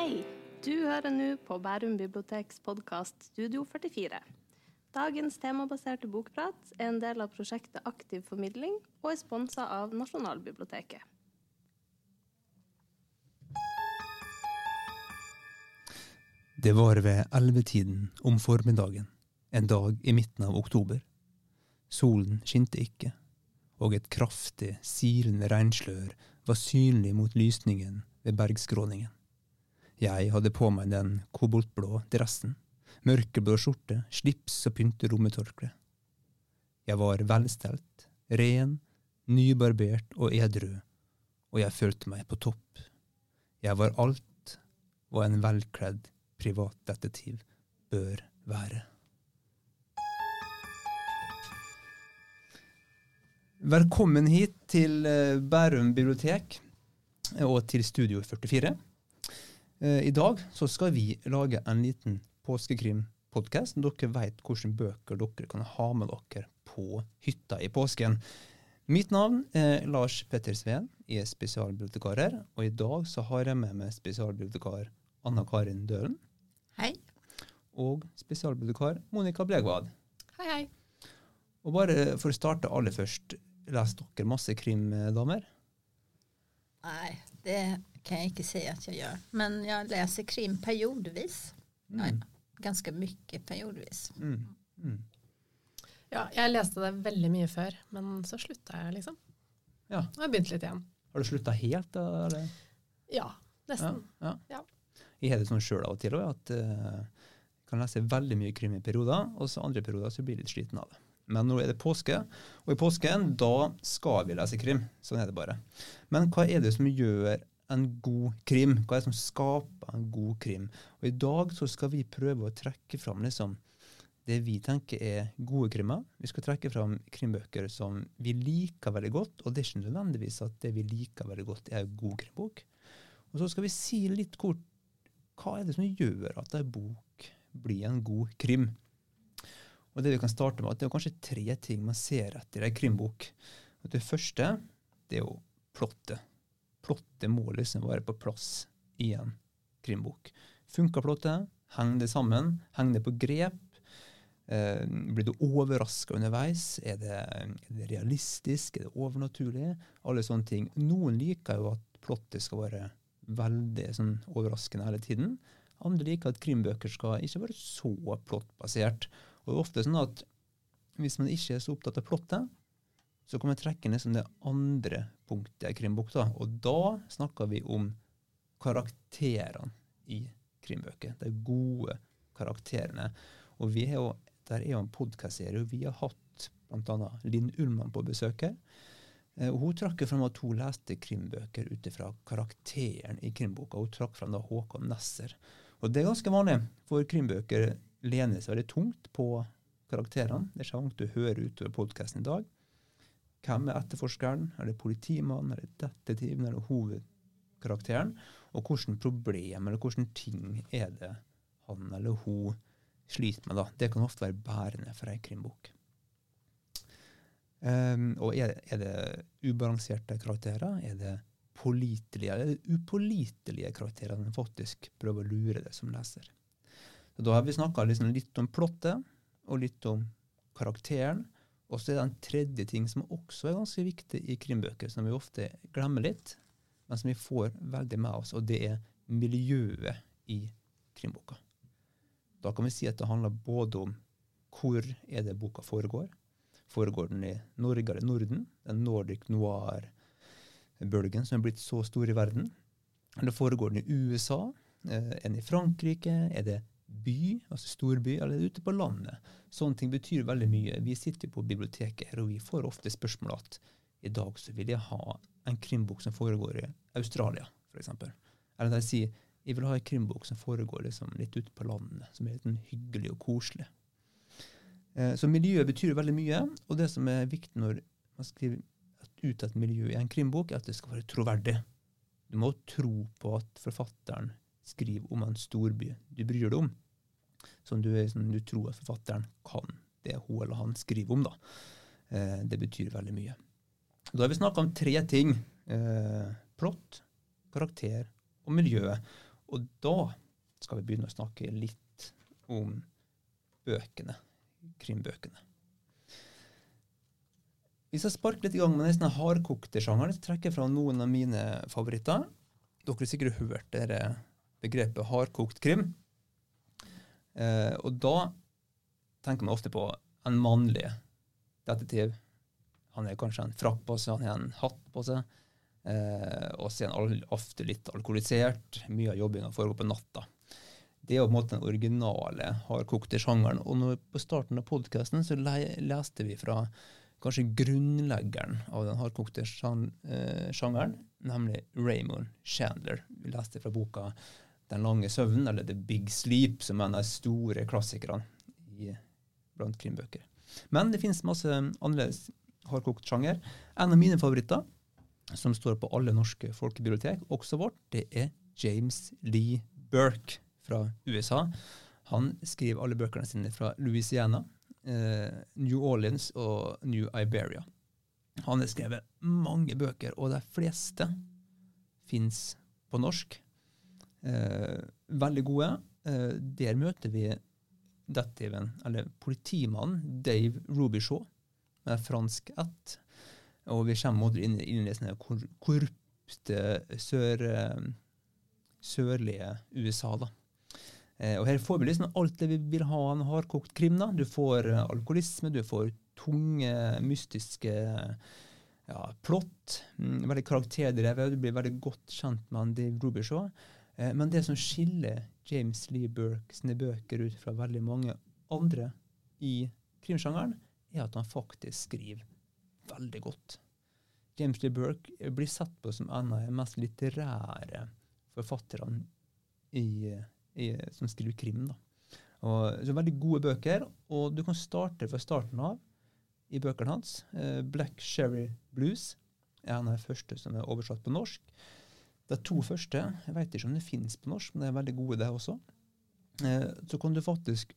Hei! Du hører nå på Bærum biblioteks podkast Studio 44. Dagens temabaserte bokprat er en del av prosjektet Aktiv formidling og er sponsa av Nasjonalbiblioteket. Det var ved ellevetiden om formiddagen, en dag i midten av oktober. Solen skinte ikke, og et kraftig, silende regnslør var synlig mot lysningen ved bergskråningen. Jeg hadde på meg den koboltblå dressen, mørkeblå skjorte, slips og pynterommetørkle. Jeg var velstelt, ren, nybarbert og edru, og jeg følte meg på topp. Jeg var alt hva en velkledd privatdetektiv bør være. Velkommen hit til eh, Bærum bibliotek og til Studio 44. Eh, I dag så skal vi lage en liten påskekrimpodkast. Dere vet hvilke bøker dere kan ha med dere på hytta i påsken. Mitt navn er Lars Petter Sveen. Jeg er spesialbibliotekarer. Og i dag så har jeg med meg spesialbibliotekar Anna Karin Dølen. Hei. Og spesialbibliotekar Monica Blegvad. Hei, hei. Og bare for å starte aller først, leser dere masse krim, damer? Nei, det kan jeg ikke si at jeg gjør. Men jeg leser krim periodevis. Mm. Ja, ganske mye periodevis. Mm. Mm. Ja, jeg leste det veldig mye før, men så slutta jeg, liksom. Ja. Og jeg begynte litt igjen. Har du slutta helt. Eller? Ja, nesten. Ja, Ja. Jeg har det sånn sjøl av og til også, at uh, jeg kan lese veldig mye krim i perioder, og så andre perioder så blir jeg litt sliten av det. Men nå er det påske, og i påsken da skal vi lese krim. Sånn er det bare. Men hva er det som gjør en god krim? Hva er det som skaper en god krim? Og I dag så skal vi prøve å trekke fram liksom, det vi tenker er gode krimmer. Vi skal trekke fram krimbøker som vi liker veldig godt, og det er ikke nødvendigvis at det vi liker veldig godt, er en god krimbok. Og så skal vi si litt kort hva er det som gjør at en bok blir en god krim. Og Det vi kan starte med, at det er kanskje tre ting man ser etter i en krimbok. Det første det er jo plottet. Plottet må liksom være på plass i en krimbok. Funker plottet? Henger det sammen? Henger det på grep? Eh, blir du overraska underveis? Er det, er det realistisk? Er det overnaturlig? Alle sånne ting. Noen liker jo at plottet skal være veldig sånn, overraskende hele tiden. Andre liker at krimbøker skal ikke være så plottbasert. Og det er ofte sånn at hvis man ikke er så opptatt av plottet, så kan man trekke som det andre punktet i krimbukta. Og da snakker vi om karakterene i krimbøker. De gode karakterene. Og vi er jo, der er jo en podkastserie, og vi har hatt bl.a. Linn Ullmann på besøk. Eh, og Hun trakk frem at hun leste krimbøker ut fra karakteren i krimboka. Hun trakk frem da Håkon Nesser. Og det er ganske vanlig, for krimbøker lener seg veldig tungt på karakterene. Det er ikke du hører utover podkasten i dag. Hvem er etterforskeren? Er det politimannen? Er det detektiven? Er det hovedkarakteren? Og hvilke problem eller hvilke ting er det han eller hun sliter med? da? Det kan ofte være bærende for ei krimbok. Um, og er, er, det ubalanserte karakterer? Er det pålitelige eller upålitelige karakterer den faktisk prøver å lure deg som leser? Så da har vi snakka liksom litt om plottet og litt om karakteren. Og så er det en tredje ting som også er ganske viktig i krimbøker, som vi ofte glemmer litt, men som vi får veldig med oss, og det er miljøet i krimboka. Da kan vi si at det handler både om hvor er det boka foregår, foregår den i Norge eller Norden, den nordic noir-bølgen som er blitt så stor i verden. Eller foregår den i USA, Er enn i Frankrike? Er det by, altså storby, eller er ute på landet? Sånne ting betyr veldig mye. Vi sitter jo på biblioteket her, og vi får ofte spørsmål at i dag så vil jeg ha en krimbok som foregår i Australia, f.eks. Eller de sier jeg vil ha en krimbok som foregår liksom litt ute på landet, som er litt sånn hyggelig og koselig. Eh, så miljøet betyr veldig mye, og det som er viktig når man skriver ut et miljø i en krimbok, er at det skal være troverdig. Du må tro på at forfatteren skriver om en storby du bryr deg om, som du, som du tror at forfatteren kan det hun eller han skriver om. Eh, det betyr veldig mye. Da har vi snakka om tre ting. Eh, plott, karakter og miljøet. Og da skal vi begynne å snakke litt om bøkene, krimbøkene. Hvis jeg sparker litt i gang med den hardkokte sjangeren, så trekker jeg fra noen av mine favoritter. Dere har sikkert hørt dere begrepet hardkokt krim. Eh, og da tenker man ofte på en mannlig detektiv. Han har kanskje en frakk på seg, han har en hatt på seg. Eh, og så er han ofte litt alkoholisert. Mye av jobbinga foregår på natta. Det er jo på en måte den originale hardkokte sjangeren. Og når, på starten av podkasten så le leste vi fra kanskje grunnleggeren av den hardkokte eh, sjangeren, nemlig Raymond Chandler. Vi leste fra boka 'Den lange søvnen', eller 'The Big Sleep', som er en av de store klassikerne blant krimbøker. Men det finnes masse annerledes hardkokt sjanger. En av mine favoritter, som står på alle norske folkebibliotek, også vårt, det er James Lee Burke fra USA. Han skriver alle bøkene sine fra Louisiana eh, New Orleans og New Iberia. Han har skrevet mange bøker, og de fleste fins på norsk. Eh, veldig gode. Eh, der møter vi detektiven, eller politimannen Dave Rubishaw med fransk ett. Og vi kommer inn, inn i sånne korrupte sør, eh, sørlige USA. da. Og Her får vi liksom alt det vi vil ha en hardkokt krim. da. Du får alkoholisme, du får tunge, mystiske ja, plott. Mm, veldig karakterdrevet. Du blir veldig godt kjent med Dave Rubishaw. Eh, men det som skiller James Lee Burke sine bøker ut fra veldig mange andre i krimsjangeren, er at han faktisk skriver veldig godt. James Lee Burke blir sett på som en av de mest litterære forfatterne i i, som skriver krim. da. Og, så Veldig gode bøker, og du kan starte fra starten av i bøkene hans. Eh, Black Sherry Blues er en av de første som er oversatt på norsk. De to første jeg vet ikke om det finnes på norsk, men de er veldig gode, det også. Eh, så kan du faktisk,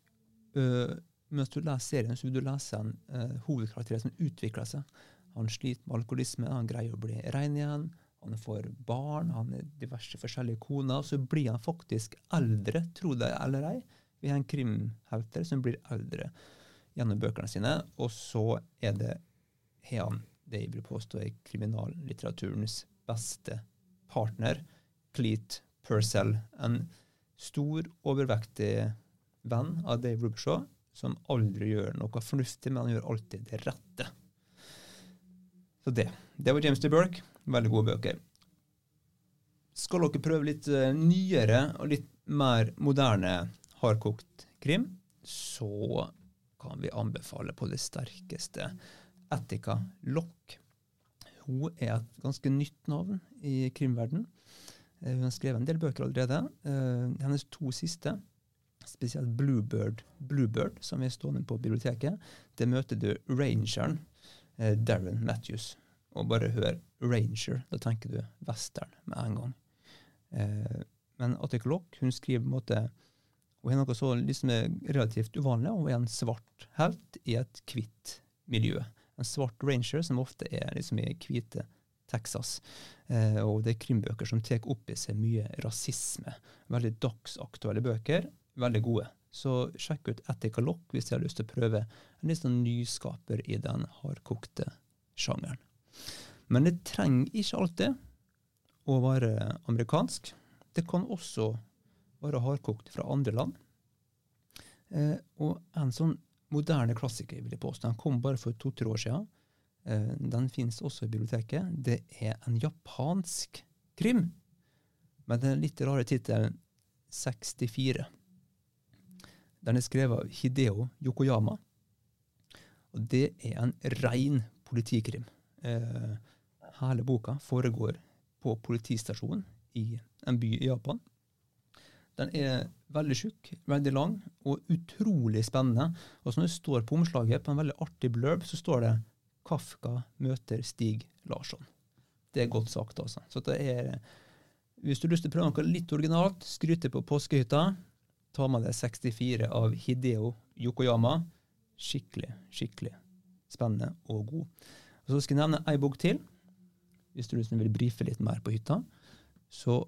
øh, mens du leser serien, så vil du lese en eh, hovedkarakter som utvikler seg. Han sliter med alkoholisme, han greier å bli rein igjen han får barn, han har diverse forskjellige koner. Så blir han faktisk eldre, tro det eller ei. Vi har en krimhelter som blir eldre gjennom bøkene sine. Og så er det har han det jeg vil påstå er kriminallitteraturens beste partner, Cleat Purcell. En stor, overvektig venn av Dave Rubshaw, som aldri gjør noe fornuftig, men han gjør alltid det rette. Så det. Det var James DeBurke, Veldig gode bøker. Skal dere prøve litt uh, nyere og litt mer moderne hardkokt krim, så kan vi anbefale på det sterkeste Etika Lock. Hun er et ganske nytt navn i krimverden. Uh, hun har skrevet en del bøker allerede. Uh, hennes to siste, spesielt Bluebird, Bluebird, som er stående på biblioteket, det møter du rangeren Darren Matthews og bare hør Ranger. Da tenker du western med en gang. Eh, men Attic Lock hun skriver på en måte Hun er noe så liksom relativt uvanlig. Hun er en svart helt i et hvitt miljø. En svart ranger som ofte er liksom i hvite Texas. Eh, og det er krimbøker som tar opp i seg mye rasisme. Veldig dagsaktuelle bøker. Veldig gode. Så sjekk ut Etika Lock hvis dere har lyst til å prøve en litt sånn nyskaper i den hardkokte sjangeren. Men det trenger ikke alltid å være amerikansk. Det kan også være hardkokt fra andre land. Eh, og en sånn moderne klassiker vil jeg påstå, den kom bare for to-tre år siden. Eh, den finnes også i biblioteket. Det er en japansk krim med den litt rare tittelen 64. Den er skrevet av Hideo Yokoyama. Og det er en rein politikrim. Eh, hele boka foregår på politistasjonen i en by i Japan. Den er veldig tjukk, veldig lang og utrolig spennende. Og som det står på omslaget, på en veldig artig blurb, så står det 'Kafka møter Stig Larsson'. Det er godt sagt, altså. Så det er, hvis du har lyst til å prøve noe litt originalt, skryte på påskehytta, ta med deg 64 av Hideo Yokoyama. Skikkelig, skikkelig spennende og god. Og Så skal jeg nevne ei bok til. Hvis du vil brife litt mer på hytta, så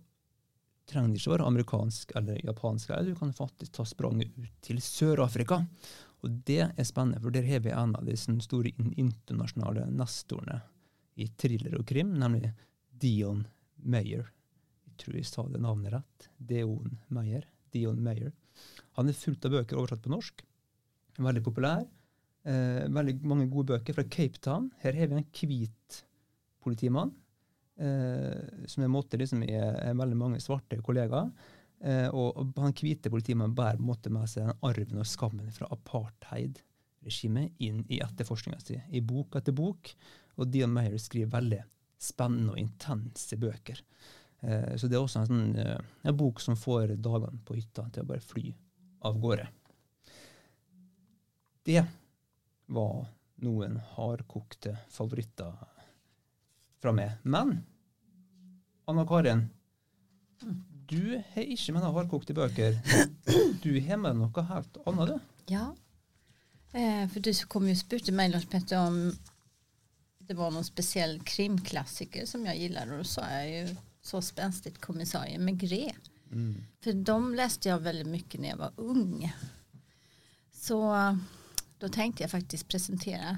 trenger ikke være amerikansk eller japansk, eller du kan faktisk ta spranget ut til Sør-Afrika. Og det er spennende, for der har vi en av de store internasjonale nestorene i thriller og krim, nemlig Dion Mayer. Jeg tror jeg sa det navnet rett. Deon Meyer. Dion Mayer. Han er fullt av bøker oversatt på norsk. Veldig populær. Eh, veldig mange gode bøker fra Cape Town. Her har vi en hvit politimann som er, måtte liksom, er, veldig mange svarte kollegaer. Eh, og, han hvite politimannen bærer på en måte med seg den arven og skammen fra apartheid-regimet inn i etterforskninga si, i bok etter bok. Og Dion Meyer skriver veldig spennende og intense bøker. Eh, så det er også en, sånn, eh, en bok som får dagene på hytta til å bare fly av gårde. Det var noen hardkokte favoritter fra meg. Men Anna Karin, du har ikke med deg hardkokte bøker. Du har med noe helt annet, du. Ja, eh, for du kom jo og spurte meg Lars Petter, om det var noen spesiell krimklassiker som jeg liker, og da sa jeg jo så spenstig kommissarie Maigret. Mm. For de leste jeg veldig mye når jeg var ung. Så da tenkte jeg faktisk presentera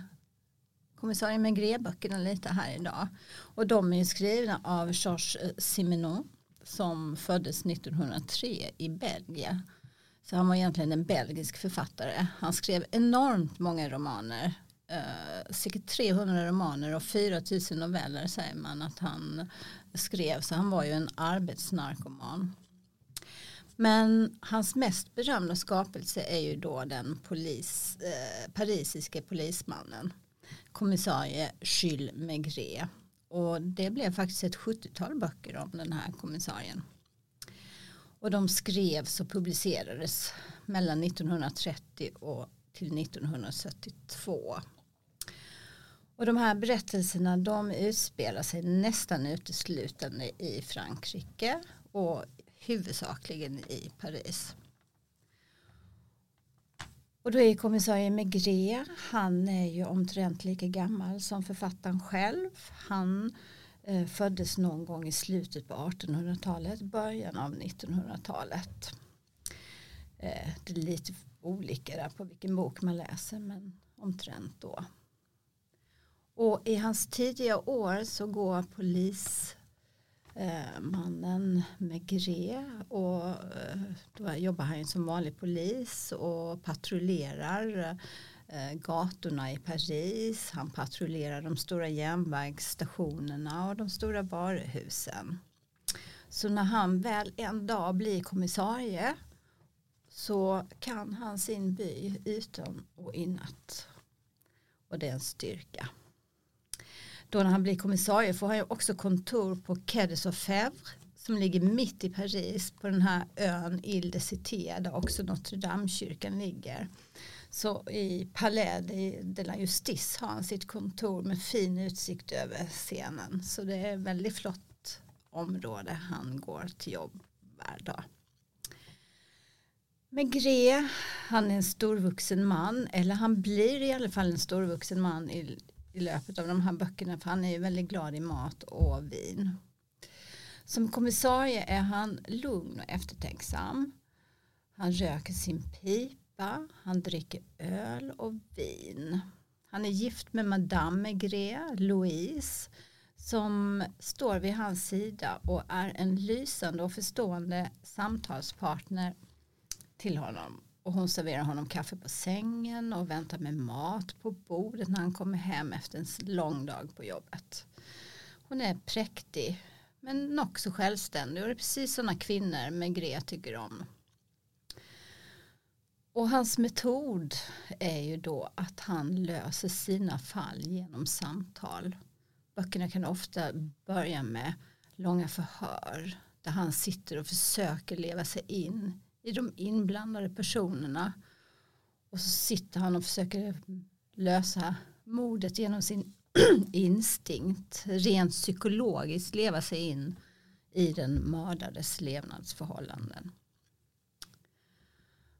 kommissarie Maigret-böckerna lite här idag. Och de är skrivna av Georges eh, Simenon som föddes 1903 i Belgien. Så han var egentligen en belgisk författare. Han skrev enormt många romaner. Eh, säkert 300 romaner och 4000 noveller säger man att han skrev. Så han var ju en arbetsnarkoman. Men hans mest berömda skapelse är ju då den polis, eh, parisiske polismannen kommissarie Jules Maigret. Och det blev faktiskt ett 70-tal böcker om den här kommissarien. De skrevs och publicerades mellan 1930 och till 1972. Och de här berättelserna de utspelar sig nästan uteslutande i Frankrike och huvudsakligen i Paris. Och då är kommissarie Megre, han är ju omtrent lika gammal som författaren själv. Han eh, föddes någon gång i slutet på 1800-talet, början av 1900-talet. Eh, det är lite olika på vilken bok man läser men omtrent då. Och i hans tidiga år så går polismannen med Gre och eh, då jobbar han som vanlig polis och patrullerar eh, gatorna i Paris. Han patrullerar de stora järnvägsstationerna och de stora varuhusen. Så när han väl en dag blir kommissarie så kan han sin by utan och inatt. Och det är en styrka. När han blir kommissarie får han har jo også kontor på Quai de Fèvre som ligger mitt i Paris på denne øen Ile de Cité der også Notre-Dame-kirken ligger. Så i Palais de la Justice har han sitt kontor med fin utsikt over scenen. Så det er et veldig flott område han går til jobb hver dag. Maigret, han er en storvuxen man, eller han blir i alle fall en storvuxen man i, i löpet av de här böckerna för han är ju väldigt glad i mat och vin. Som kommissarie är han lugn och eftertänksam. Han röker sin pipa, han dricker öl och vin. Han är gift med Madame Maigret, Louise, som står vid hans sida och är en lysande och förstående samtalspartner till honom och hon serverar honom kaffe på sängen och väntar med mat på bordet när han kommer hem efter en lång dag på jobbet. Hon är präktig men också självständig och det är precis sådana kvinnor med Gre tycker om. Och hans metod är ju då att han löser sina fall genom samtal. Böckerna kan ofta börja med långa förhör där han sitter och försöker leva sig in i de inblandade personerna. Och så sitter han och försöker lösa mordet genom sin instinkt. Rent psykologiskt leva sig in i den mördades levnadsförhållanden.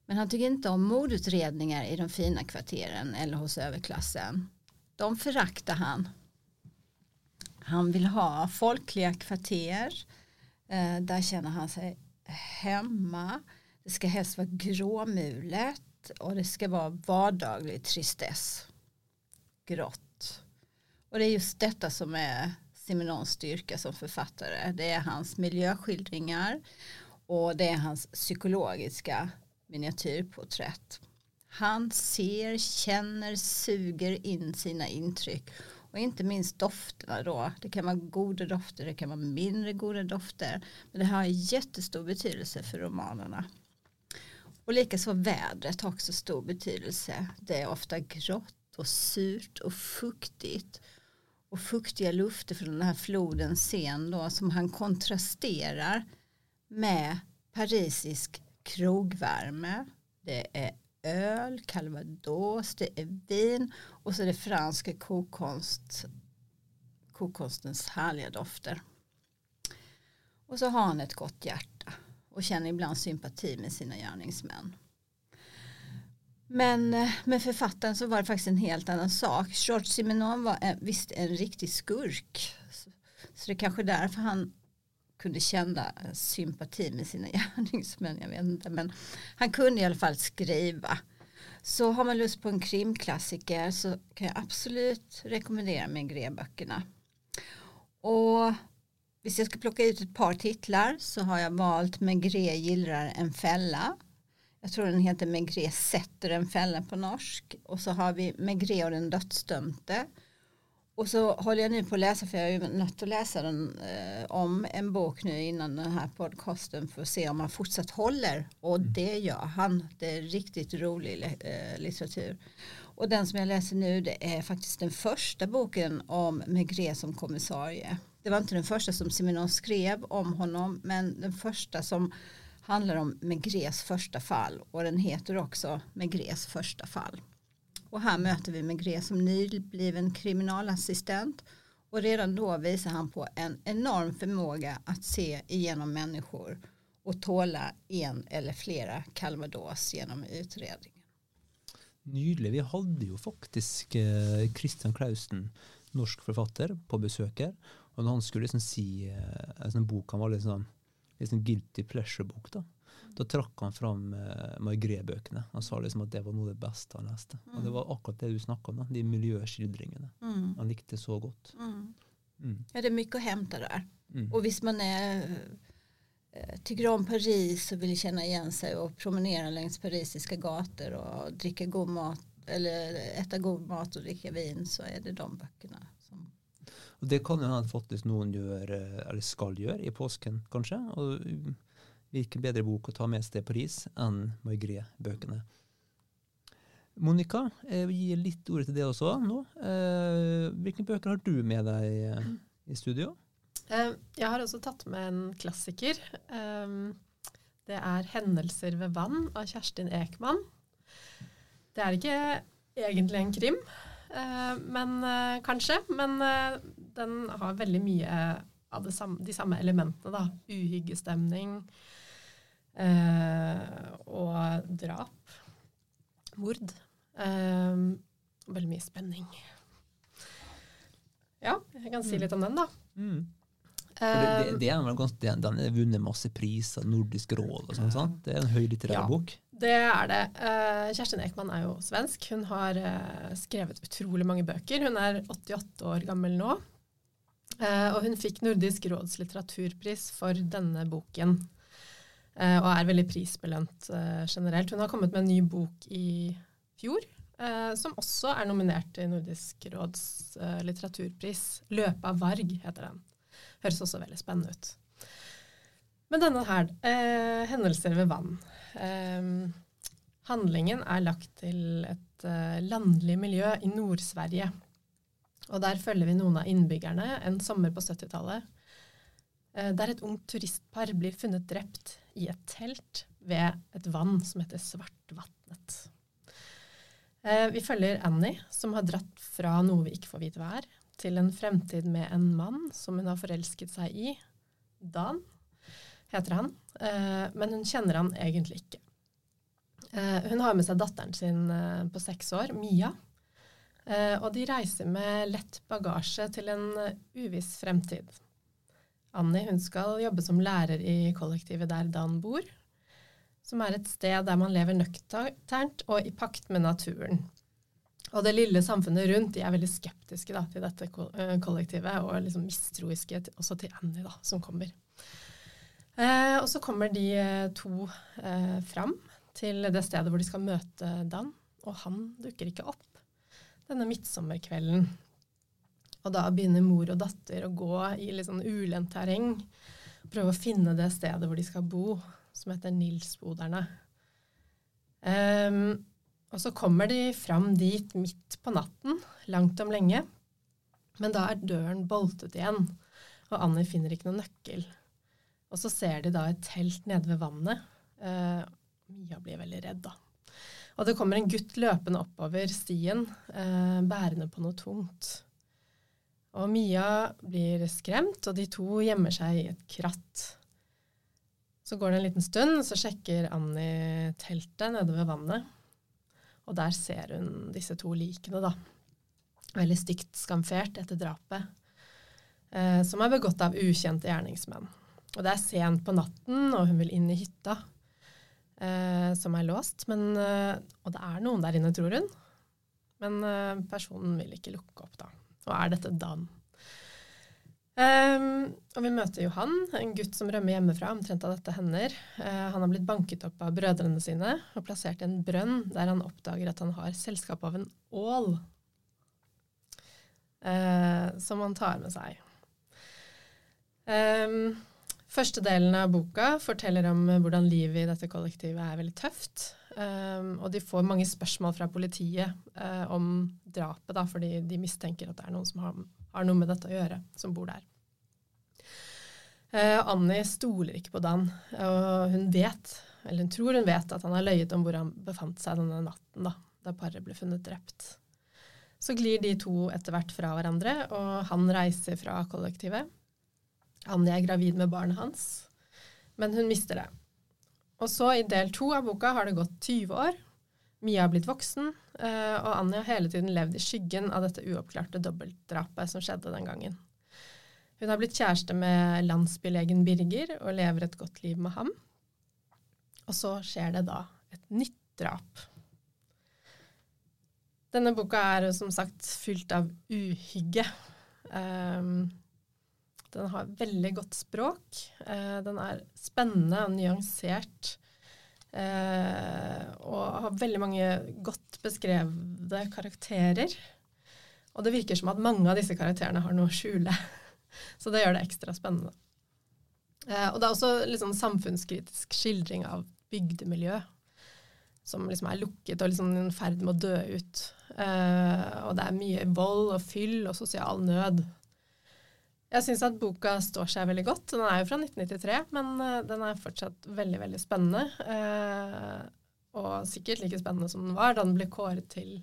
Men han tycker inte om mordutredningar i de fina kvarteren eller hos överklassen. De föraktar han. Han vill ha folkliga kvarter Eh, där känner han sig hemma. Det ska helst vara gråmulet och det ska vara vardaglig tristess. Grått. Och det är just detta som är Simenons styrka som författare. Det är hans miljöskildringar och det är hans psykologiska miniatyrporträtt. Han ser, känner, suger in sina intryck och inte minst dofterna då. Det kan vara goda dofter, det kan vara mindre goda dofter. Men det har jättestor betydelse för romanerna. Och likaså vädret har också stor betydelse. Det är ofta grått och surt och fuktigt. Och fuktiga lufter från den här floden Sen då som han kontrasterar med parisisk krogvärme. Det är öl, calvados, det är vin och så är det fransk kokonst, kokonstens härliga dofter. Och så har han ett gott hjärta och känner ibland sympati med sina gärningsmän. Men eh, med författaren så var det faktiskt en helt annan sak. George Simenon var en, visst en riktig skurk. Så, så det är kanske därför han kunde känna sympati med sina gärningsmän. Jag vet inte, men han kunde i alla fall skriva. Så har man lust på en krimklassiker så kan jag absolut rekommendera Maigret-böckerna. Och hvis jeg skal plukke ut et par titler, så har jeg valgt 'Megret gillrar en felle'. Jeg tror den heter 'Megret setter en felle' på norsk. Og så har vi «Megret og den dødsdømte'. Og så håller jeg nu på å lese, for jeg er jo nødt til å lese den eh, om en bok nå innan denne podkasten podcasten å se om han fortsatt håller. Og det gjør han. Det er riktig rolig eh, litteratur. Og den som jeg leser nu det er faktisk den første boken om «Megret som kommissarie. Det var inte den första som Simenon skrev om honom men den första som handlar om Megres första fall och den heter också Megres första fall. Och här möter vi Maigret som nybliven kriminalassistent och redan då visar han på en enorm förmåga att se igenom människor och tåla en eller flera calvados genom utredningen. Nydelig. Vi hadde jo faktisk eh, Christian Clausen, norsk forfatter, på besøk. Og når han skulle liksom si altså en sånn bok han var liksom, liksom guilty pleasure-bok, da, da trakk han fram uh, Maigret-bøkene. Han sa liksom at det var noe av det beste han leste. Og det var akkurat det du snakka om, da, de miljøskildringene. Mm. Han likte så godt. Mm. Mm. Ja, det er mye å hente der. Mm. hvis visst man er til tycker om Paris och vill känna igen sig och promenera längs parisiske gator och dricka god mat eller äta god mat och dricka vin så är det de böckerna. Og det kan jo hende faktisk noen gjør, eh, eller skal gjøre, i påsken, kanskje. Og mm, hvilken bedre bok å ta med seg til Paris enn Maigret-bøkene. Monica, jeg gir litt ordet til deg også nå. Eh, hvilke bøker har du med deg eh, i studio? Eh, Jeg har også tatt med en klassiker. Det er 'Hendelser ved vann' av Kjerstin Ekman. Det er ikke egentlig en krim, eh, men eh, kanskje. Men eh, den har veldig mye av det samme, de samme elementene. da. Uhyggestemning eh, og drap. Mord. Eh, veldig mye spenning. Ja, jeg kan si litt om den, da. Mm. Det, det, Eh, det vel ganske, den, har vunnet masse priser, Nordisk råd og sånn. sant? Det er en høylitterær Ja. bok. Det er det. Eh, Kjerstin Ekman er jo svensk. Hun har eh, skrevet utrolig mange bøker. Hun er 88 år gammel nå. Eh, og hun fikk Nordisk råds litteraturpris for denne boken. Eh, og er veldig prisbelønt eh, generelt. Hun har kommet med en ny bok i fjor, som også er nominert til Nordisk råds litteraturpris. 'Løpe av varg' heter den. Høres også veldig spennende ut. Men denne her, eh, 'Hendelser ved vann'. Eh, handlingen er lagt til et landlig miljø i Nord-Sverige. Og der følger vi noen av innbyggerne en sommer på 70-tallet. Eh, der et ungt turistpar blir funnet drept i et telt ved et vann som heter Svartvatnet. Eh, vi følger Annie, som har dratt fra noe vi ikke får vite hva er, til en fremtid med en mann som hun har forelsket seg i. Dan heter han, eh, men hun kjenner han egentlig ikke. Hun har med seg datteren sin på seks år, Mia, og de reiser med lett bagasje til en eh, uviss fremtid. Annie hun skal jobbe som lærer i kollektivet der Dan bor, som er et sted der man lever nøkternt og i pakt med naturen. Og det lille samfunnet rundt de er veldig skeptiske da, til dette kollektivet, og liksom mistroiske også til Annie, da, som kommer. Eh, og så kommer de to eh, fram til det stedet hvor de skal møte Dan, og han dukker ikke opp denne midtsommerkvelden. Og da begynner mor og datter å gå i litt sånn ulendt terreng. Prøve å finne det stedet hvor de skal bo, som heter Nilsboderne. Um, og så kommer de fram dit midt på natten, langt om lenge. Men da er døren boltet igjen, og Annie finner ikke noen nøkkel. Og så ser de da et telt nede ved vannet. Uh, Mia blir veldig redd, da. Og det kommer en gutt løpende oppover stien, eh, bærende på noe tungt. Og Mia blir skremt, og de to gjemmer seg i et kratt. Så går det en liten stund, så sjekker Annie teltet nede ved vannet. Og der ser hun disse to likene, da. Veldig stygt skamfert etter drapet. Eh, som er begått av ukjente gjerningsmenn. Og det er sent på natten, og hun vil inn i hytta, eh, som er låst. Men, eh, og det er noen der inne, tror hun. Men eh, personen vil ikke lukke opp, da. Og er dette Dan? Um, og vi møter Johan, en gutt som rømmer hjemmefra omtrent av dette hender. Uh, han har blitt banket opp av brødrene sine og plassert i en brønn der han oppdager at han har selskap av en ål uh, som han tar med seg. Um, første delen av boka forteller om hvordan livet i dette kollektivet er veldig tøft. Um, og de får mange spørsmål fra politiet uh, om drapet, da, fordi de mistenker at det er noen som har har noe med dette å gjøre, som bor der. Uh, Annie stoler ikke på Dan, og hun vet, eller hun tror hun vet, at han har løyet om hvor han befant seg denne natten da, da paret ble funnet drept. Så glir de to etter hvert fra hverandre, og han reiser fra kollektivet. Annie er gravid med barnet hans, men hun mister det. Og så, i del to av boka, har det gått 20 år. Mia har blitt voksen, eh, og Annie har hele tiden levd i skyggen av dette uoppklarte dobbeltdrapet som skjedde den gangen. Hun har blitt kjæreste med landsbylegen Birger og lever et godt liv med ham. Og så skjer det da et nytt drap. Denne boka er som sagt fylt av uhygge. Um, den har veldig godt språk. Eh, den er spennende og nyansert. Eh, og har veldig mange godt beskrevne karakterer. Og det virker som at mange av disse karakterene har noe å skjule. Så det gjør det ekstra spennende. Eh, og det er også sånn samfunnskritisk skildring av bygdemiljø. Som liksom er lukket og liksom i ferd med å dø ut. Eh, og det er mye vold og fyll og sosial nød. Jeg syns at boka står seg veldig godt. Den er jo fra 1993, men uh, den er fortsatt veldig, veldig spennende. Uh, og sikkert like spennende som den var da den ble kåret til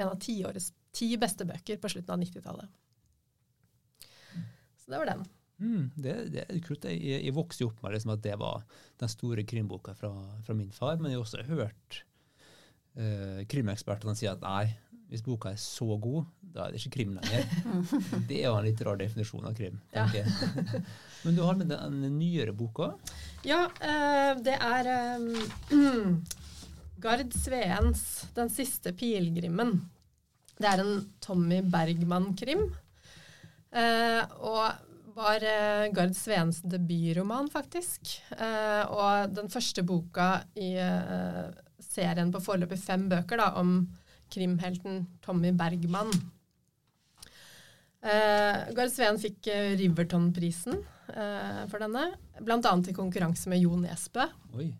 en av tiårets ti beste bøker på slutten av 90-tallet. Så det var den. Mm, det, det, er kult. Jeg, jeg vokste opp med liksom at det var den store krimboka fra, fra, min far, men jeg har også hørt eh, krimekspertene si at nei, hvis boka er så god, da er det ikke krim lenger. Det er jo en litt rar definisjon av krim. tenker ja. jeg. Men du har med deg en nyere bok òg? Ja, uh, det er um, Gard Sveens 'Den siste pilegrimen'. Det er en Tommy Bergman-krim. Uh, og var Gard Sveens debutroman, faktisk. og den første boka i serien på foreløpig fem bøker da, om krimhelten Tommy Bergman. Eh, Gard Sveen fikk uh, Riverton-prisen eh, for denne, bl.a. i konkurranse med Jo Nesbø. Oi.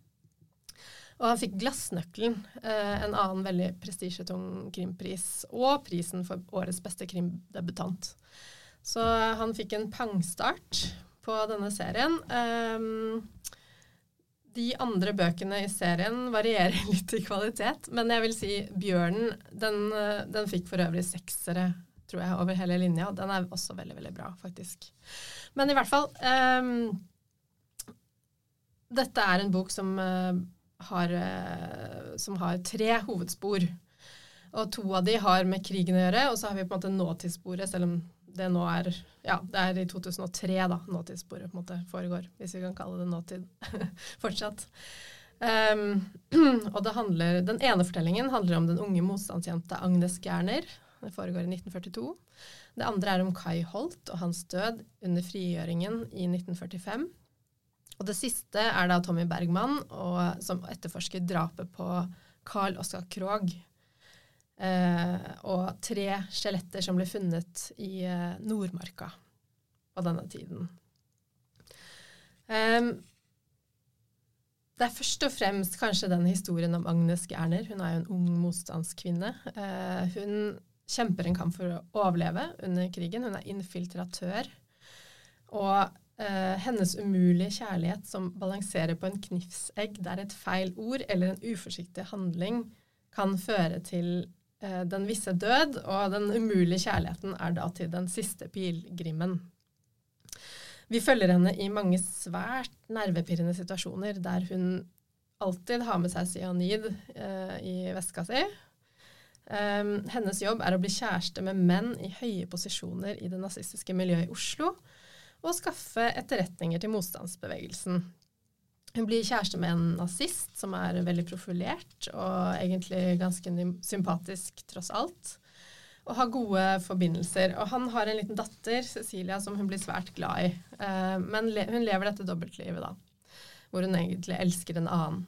Og han fikk Glassnøkkelen, eh, en annen veldig prestisjetung krimpris, og prisen for årets beste krimdebutant. Så han fikk en pangstart på denne serien. Um, de andre bøkene i serien varierer litt i kvalitet, men jeg vil si Bjørnen den, den fikk for øvrig seksere tror jeg, over hele linja. Den er også veldig, veldig bra, faktisk. Men i hvert fall um, Dette er en bok som, uh, har, uh, som har tre hovedspor. Og to av de har med krigen å gjøre, og så har vi på en måte nåtidssporet, selv om det nå er Ja, det er i 2003 da nåtidssporet på en måte foregår, hvis vi kan kalle det nåtid fortsatt. Um, og det handler, Den ene fortellingen handler om den unge motstandsjenta Agnes Gerner. Det foregår i 1942. Det andre er om Kai Holt og hans død under frigjøringen i 1945. Og det siste er da Tommy Bergman, og, som etterforsker drapet på Carl Oskar Krogh. Eh, og tre skjeletter som ble funnet i eh, Nordmarka på denne tiden. Det er først og fremst kanskje den historien om Agnes Gerner. Hun er jo en ung motstandskvinne. Uh, hun kjemper en kamp for å overleve under krigen. Hun er infiltratør. Og hennes umulige kjærlighet som balanserer på en knivsegg der et feil ord eller en uforsiktig handling kan føre til den visse død, og den umulige kjærligheten er da til den siste pilegrimen. Vi følger henne i mange svært nervepirrende situasjoner der hun alltid har med seg cyanid eh, i veska si. Eh, hennes jobb er å bli kjæreste med menn i høye posisjoner i det nazistiske miljøet i Oslo, og skaffe etterretninger til motstandsbevegelsen. Hun blir kjæreste med en nazist som er veldig profilert og egentlig ganske sympatisk tross alt og har gode forbindelser. Og han har en liten datter, Cecilia, som hun blir svært glad i. Uh, men hun lever dette dobbeltlivet, da. Hvor hun egentlig elsker en annen.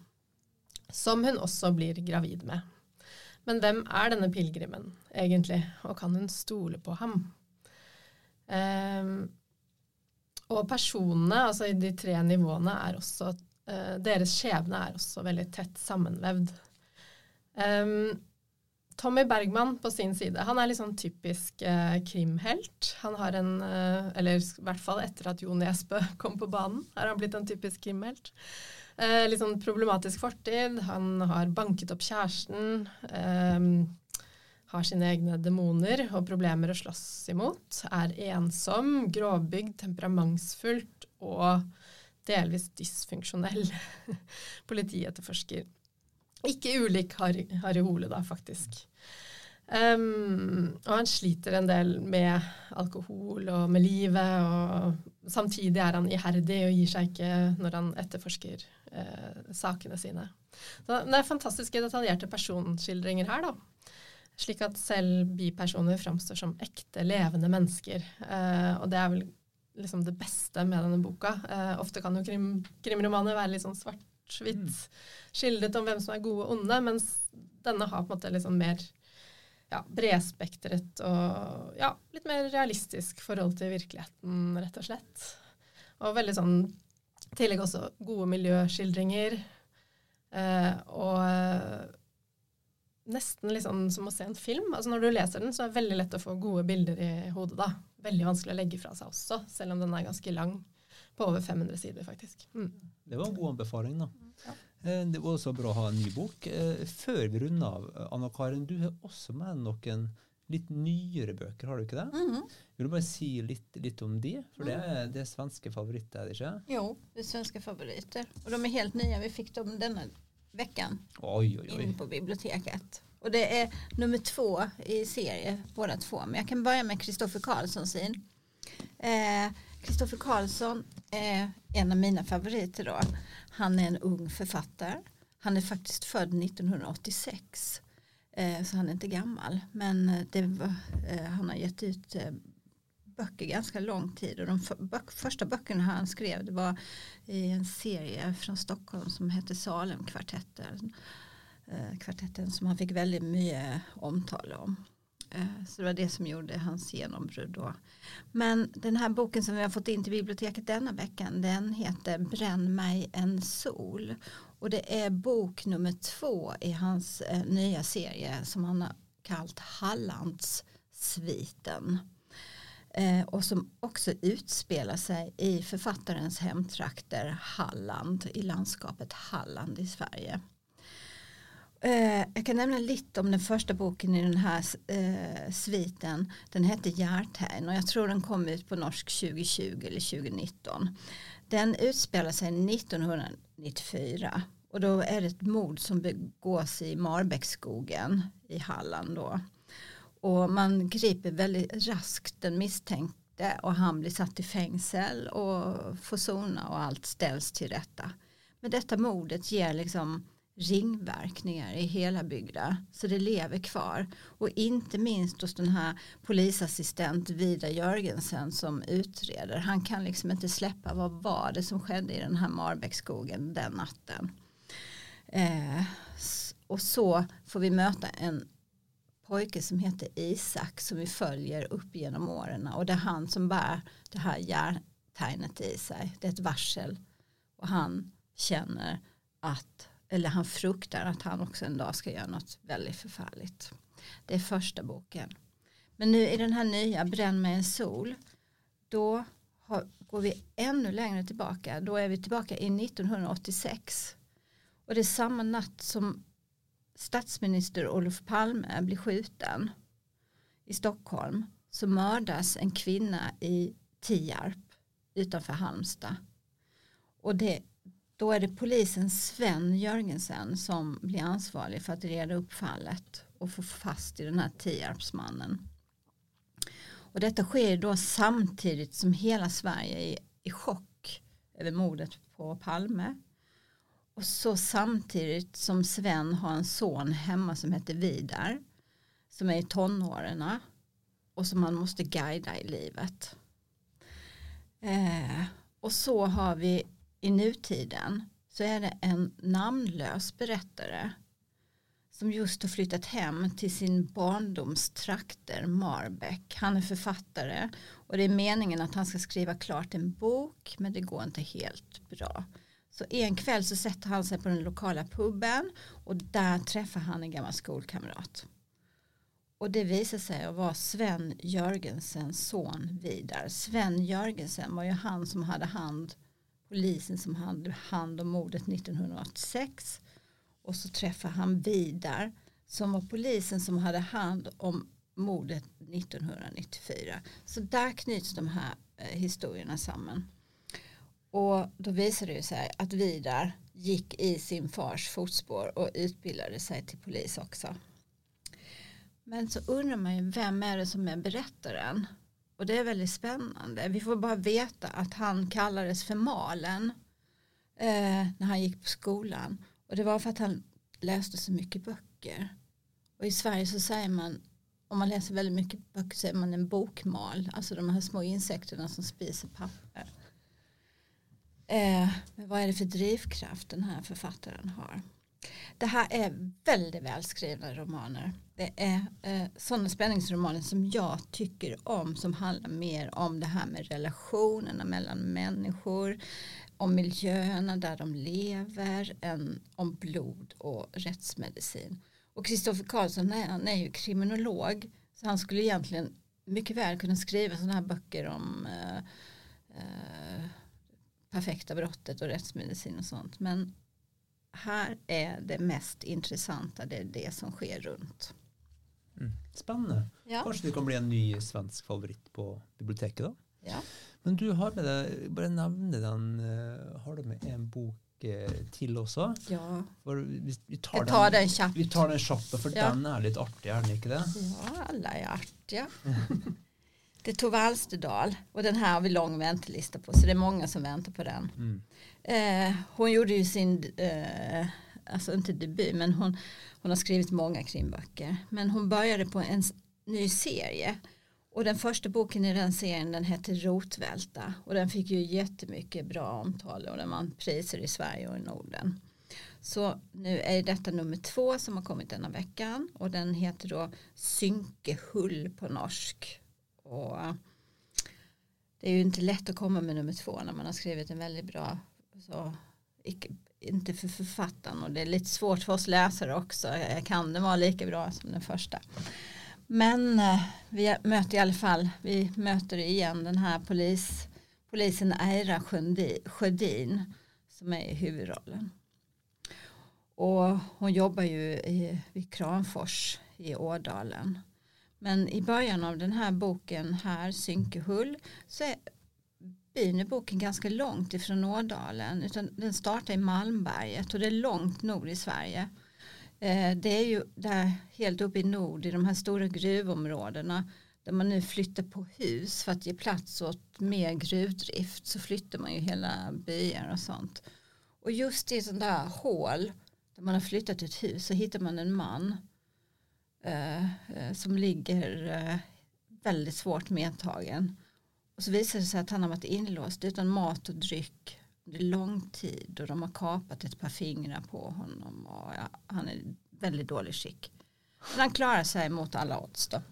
Som hun også blir gravid med. Men hvem er denne pilegrimen, egentlig? Og kan hun stole på ham? Um, og personene, altså i de tre nivåene, er også uh, Deres skjebne er også veldig tett sammenvevd. Um, Tommy Bergman på sin side, han er litt sånn typisk eh, krimhelt. Han har en, eh, eller i hvert fall etter at Jo Nesbø kom på banen, har han blitt en typisk krimhelt. Eh, litt sånn problematisk fortid. Han har banket opp kjæresten. Eh, har sine egne demoner og problemer å slåss imot. Er ensom, grovbygd, temperamentsfullt og delvis dysfunksjonell politietterforsker. Ikke ulik Harry, Harry Hole, da, faktisk. Um, og han sliter en del med alkohol og med livet, og samtidig er han iherdig og gir seg ikke når han etterforsker uh, sakene sine. Så det er fantastiske detaljerte personskildringer her, da. Slik at selv bipersoner framstår som ekte, levende mennesker. Uh, og det er vel liksom det beste med denne boka. Eh, ofte kan jo krim, krimromaner være litt sånn svart-hvitt. Mm skildret om hvem som er gode og onde, mens denne har på en måte sånn mer ja, bredspektret og ja, litt mer realistisk forhold til virkeligheten, rett og slett. Og veldig sånn I tillegg også gode miljøskildringer. Eh, og eh, nesten litt sånn som å se en film. Altså Når du leser den, så er det veldig lett å få gode bilder i hodet da. Veldig vanskelig å legge fra seg også, selv om den er ganske lang. På over 500 sider, faktisk. Mm. Det var en god anbefaling, da. Ja. Eh, det var også bra å ha en ny bok. Eh, før vi runder av, Anna Karin, du har også med noen litt nyere bøker, har du ikke det? Mm -hmm. Vil du bare si litt, litt om de? For det er, det er svenske favoritter, er det ikke? Jo, det er svenske favoritter. Og de er helt nye. Vi fikk dem denne uken oi, oi, oi. in på biblioteket. Och det är nummer två i serie, båda två. Men jag kan börja med Kristoffer Karlsson sin. Kristoffer eh, Karlsson är en av mina favoriter då. Han är en ung författare. Han är faktiskt född 1986. Eh, så han är inte gammal. Men eh, var, eh, han har gett ut eh, böcker ganska lång tid. Och de böck, första han skrev det var i en serie från Stockholm som hette Salemkvartetten. Eh, kvartetten som han fikk veldig mye omtale om. Eh, så det var det som gjorde hans gjennombrudd da. Men denne boken som vi har fått in til biblioteket denne veckan den heter Bränn meg en sol. Og det er bok nummer två i hans nye serie som han har kalt Hallandssviten. Eh, och som også utspiller seg i forfatterens hemtrakter Halland i landskapet Halland i Sverige. Eh, jeg kan nevne litt om den første boken i denne eh, sviten. Den heter 'Jærtegn', og jeg tror den kom ut på norsk 2020 eller 2019. Den utspiller seg 1994 og da er det et mord som begås i Marbäcksskogen i Halland då. Og man griper veldig raskt den mistenkte, og han blir satt i fengsel og får sona og alt ställs til rette. Men dette mordet gir liksom ringverkningar i hela bygda så det lever kvar. Och inte minst hos den här Vida Jörgensen som utreder. Han kan liksom inte släppa vad var det som skedde i den här Marbäcksskogen den natten? Eh, och så får vi möta en pojke som heter Isak som vi följer upp genom åren. Och det är han som bär det här järntegnet i sig. Det är ett varsel. Och han känner att eller han fruktar att han också en dag ska göra något väldigt förfärligt. Det är första boken. Men nu i den här nya Bränn med en sol har, går vi ännu längre tillbaka. Då är vi tillbaka i 1986. Och det är samma natt som statsminister Olof Palme blir skjuten i Stockholm så mördas en kvinna i Tierp utanför Halmstad. Och det då är det polisen Sven Jörgensen som blir ansvarig för att reda upp fallet och få fast i den här Tierpsmannen. Och detta sker då samtidigt som hela Sverige är i chock över mordet på Palme. Och så samtidigt som Sven har en son hemma som heter Vidar. Som är i tonåren och som man måste guida i livet. Eh, och så har vi i nutiden så är det en namnlös berättare som just har flyttat hem till sin barndomstrakter Marbäck. Han är författare och det är meningen att han ska skriva klart en bok men det går inte helt bra. Så en kväll så sätter han sig på den lokala puben och där träffar han en gammal skolkamrat. Och det visar sig att vara Sven Jörgensens son Vidar. Sven Jörgensen var ju han som hade hand polisen som hade hand om mordet 1986 och så träffar han Vidar som var polisen som hade hand om mordet 1994. Så där knyts de här eh, historierna samman. Och då visar det sig att Vidar gick i sin fars fotspår och utbildade sig till polis också. Men så undrar man ju vem är det som är berättaren? Och det är väldigt spännande. Vi får bara veta att han kallades för Malen eh, när han gick på skolan. Och det var för att han läste så mycket böcker. Och i Sverige så säger man om man läser väldigt mycket böcker så är man en bokmal. Alltså de här små insekterna som spiser papper. Eh, men vad är det för drivkraft den här författaren har? Det her er veldig välskrivna romaner. Det er eh, sånne spänningsromaner som jeg tycker om som handler mer om det här med relationerna mellom mennesker, om miljøene der de lever, enn om blod og rättsmedicin. Og Kristoffer Karlsson han är ju kriminolog så han skulle egentligen mycket väl kunna skriva sådana här böcker om eh, eh, perfekta brottet og rettsmedisin og sånt. Men här er det mest interessante det er det som skjer rundt. Mm. Spennende. Ja. Kanskje du kan bli en ny svensk favoritt på biblioteket, da? Ja. Men du har med deg, bare nevne den, eh, har du med en bok eh, til også? Ja. Vi, vi tar tar den, den vi tar den kjapt, for Ja. den er litt artig, er den ikke det? Ja, alle er artiga. Det är Tove Alsterdal och den här har vi lång väntelista på så det är många som väntar på den. Mm. Eh, hon gjorde ju sin, eh, alltså inte debut men hon, hon har skrivit många krimböcker. Men hon började på en ny serie och den första boken i den serien den hette Rotvälta och den fick ju jättemycket bra omtal och den vann priser i Sverige och i Norden. Så nu är detta nummer två som har kommit denna veckan och den heter då Synkehull på norsk. Och det är ju inte lätt att komma med nummer två när man har skrivit en väldigt bra, så, inte för författaren och det är lite svårt för oss läsare också. Kan den vara lika bra som den första? Men eh, vi möter i alla fall, vi möter igen den här polis, polisen Sjöndi- Sjödin som är i huvudrollen. Och hon jobbar ju i, vid Kramfors i Ådalen. Men i början av den här boken här, Synkehull, så är i boken ganska långt ifrån Ådalen. Utan den startar i Malmberget och det är långt nord i Sverige. Eh, det är ju där helt uppe i nord i de här stora gruvområdena där man nu flyttar på hus för att ge plats åt mer gruvdrift så flyttar man ju hela byar och sånt. Och just i sådana där hål där man har flyttat ett hus så hittar man en man som ligger eh, väldigt svårt medtagen. Och så visar det sig att han har varit inlåst utan mat och dryck under lång tid och de har kapat ett par fingrar på honom och ja, han är i väldigt dålig skick. Men han klarar sig mot alla odds då.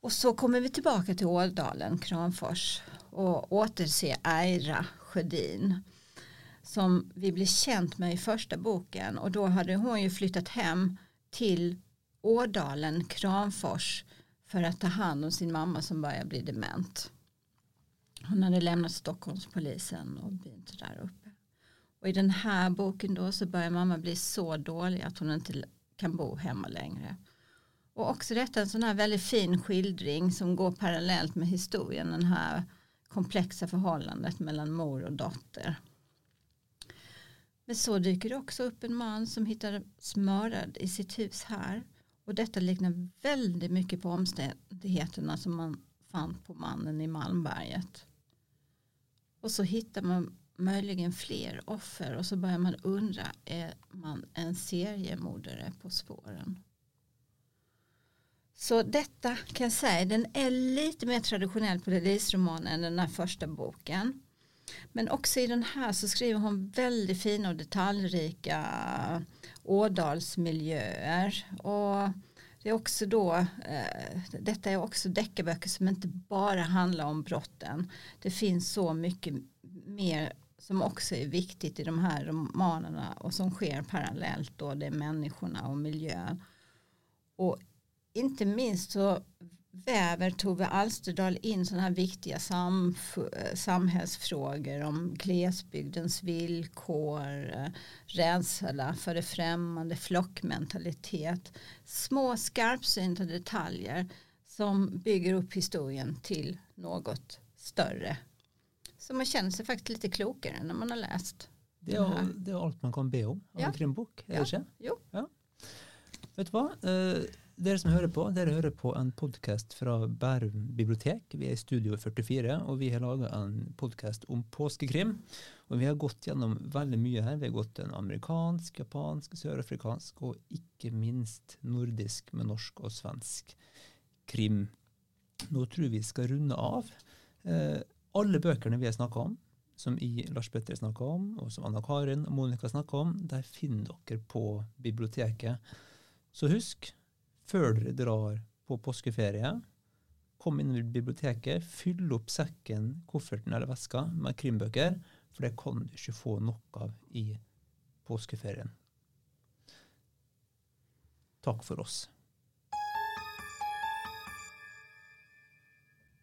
Och så kommer vi tillbaka till Åldalen, Kramfors och återse Aira Sjödin som vi blev känt med i första boken och då hade hon ju flyttat hem till Ådalen, Kramfors för att ta hand om sin mamma som börjar bli dement. Hon hade lämnat Stockholmspolisen och begynt där uppe. Och i den här boken då så börjar mamma bli så dålig att hon inte kan bo hemma längre. Och också detta en sån här väldigt fin skildring som går parallellt med historien. Den här komplexa förhållandet mellan mor och dotter. Men så dyker det også opp en man som hittar smörad i sitt hus her. Och detta liknar väldigt mycket på omständigheterna som man fann på mannen i Malmberget. Och så hittar man möjligen fler offer och så börjar man undra, är man en seriemordare på spåren? Så detta kan jag säga, den är lite mer polisroman än den här första boken. Men också i den här så skriver hon väldigt fina och detaljrika ådalsmiljöer. Och det är också då, eh, detta är också deckarböcker som inte bara handlar om brotten. Det finns så mycket mer som också är viktigt i de här romanerna och som sker parallellt då det är människorna och miljön. Och inte minst så väver Tove Alsterdal in sådana här viktiga sam, samhällsfrågor om glesbygdens villkor, eh, rädsla för det främmande, flockmentalitet. Små skarpsynta detaljer som bygger upp historien till något större. Så man känner sig faktiskt lite klokare när man har läst. Det er, det er alt man kan be om av Ja. en krimbok, er det ikke? Jo. Vet du hva? Eh, dere som hører på, dere hører på en podkast fra Bærum bibliotek. Vi er i Studio 44, og vi har laga en podkast om påskekrim. Og vi har gått gjennom veldig mye her. Vi har gått en amerikansk, japansk, sørafrikansk og ikke minst nordisk med norsk og svensk krim. Nå tror vi skal runde av. Eh, alle bøkene vi har snakka om, som i Lars Petter snakka om, og som Anna Karin og Monica snakka om, de finner dere på biblioteket. Så husk, før dere drar på påskeferie, kom inn i biblioteket, fyll opp sekken, kofferten eller veska med krimbøker, for det kan du ikke få nok av i påskeferien. Takk for oss.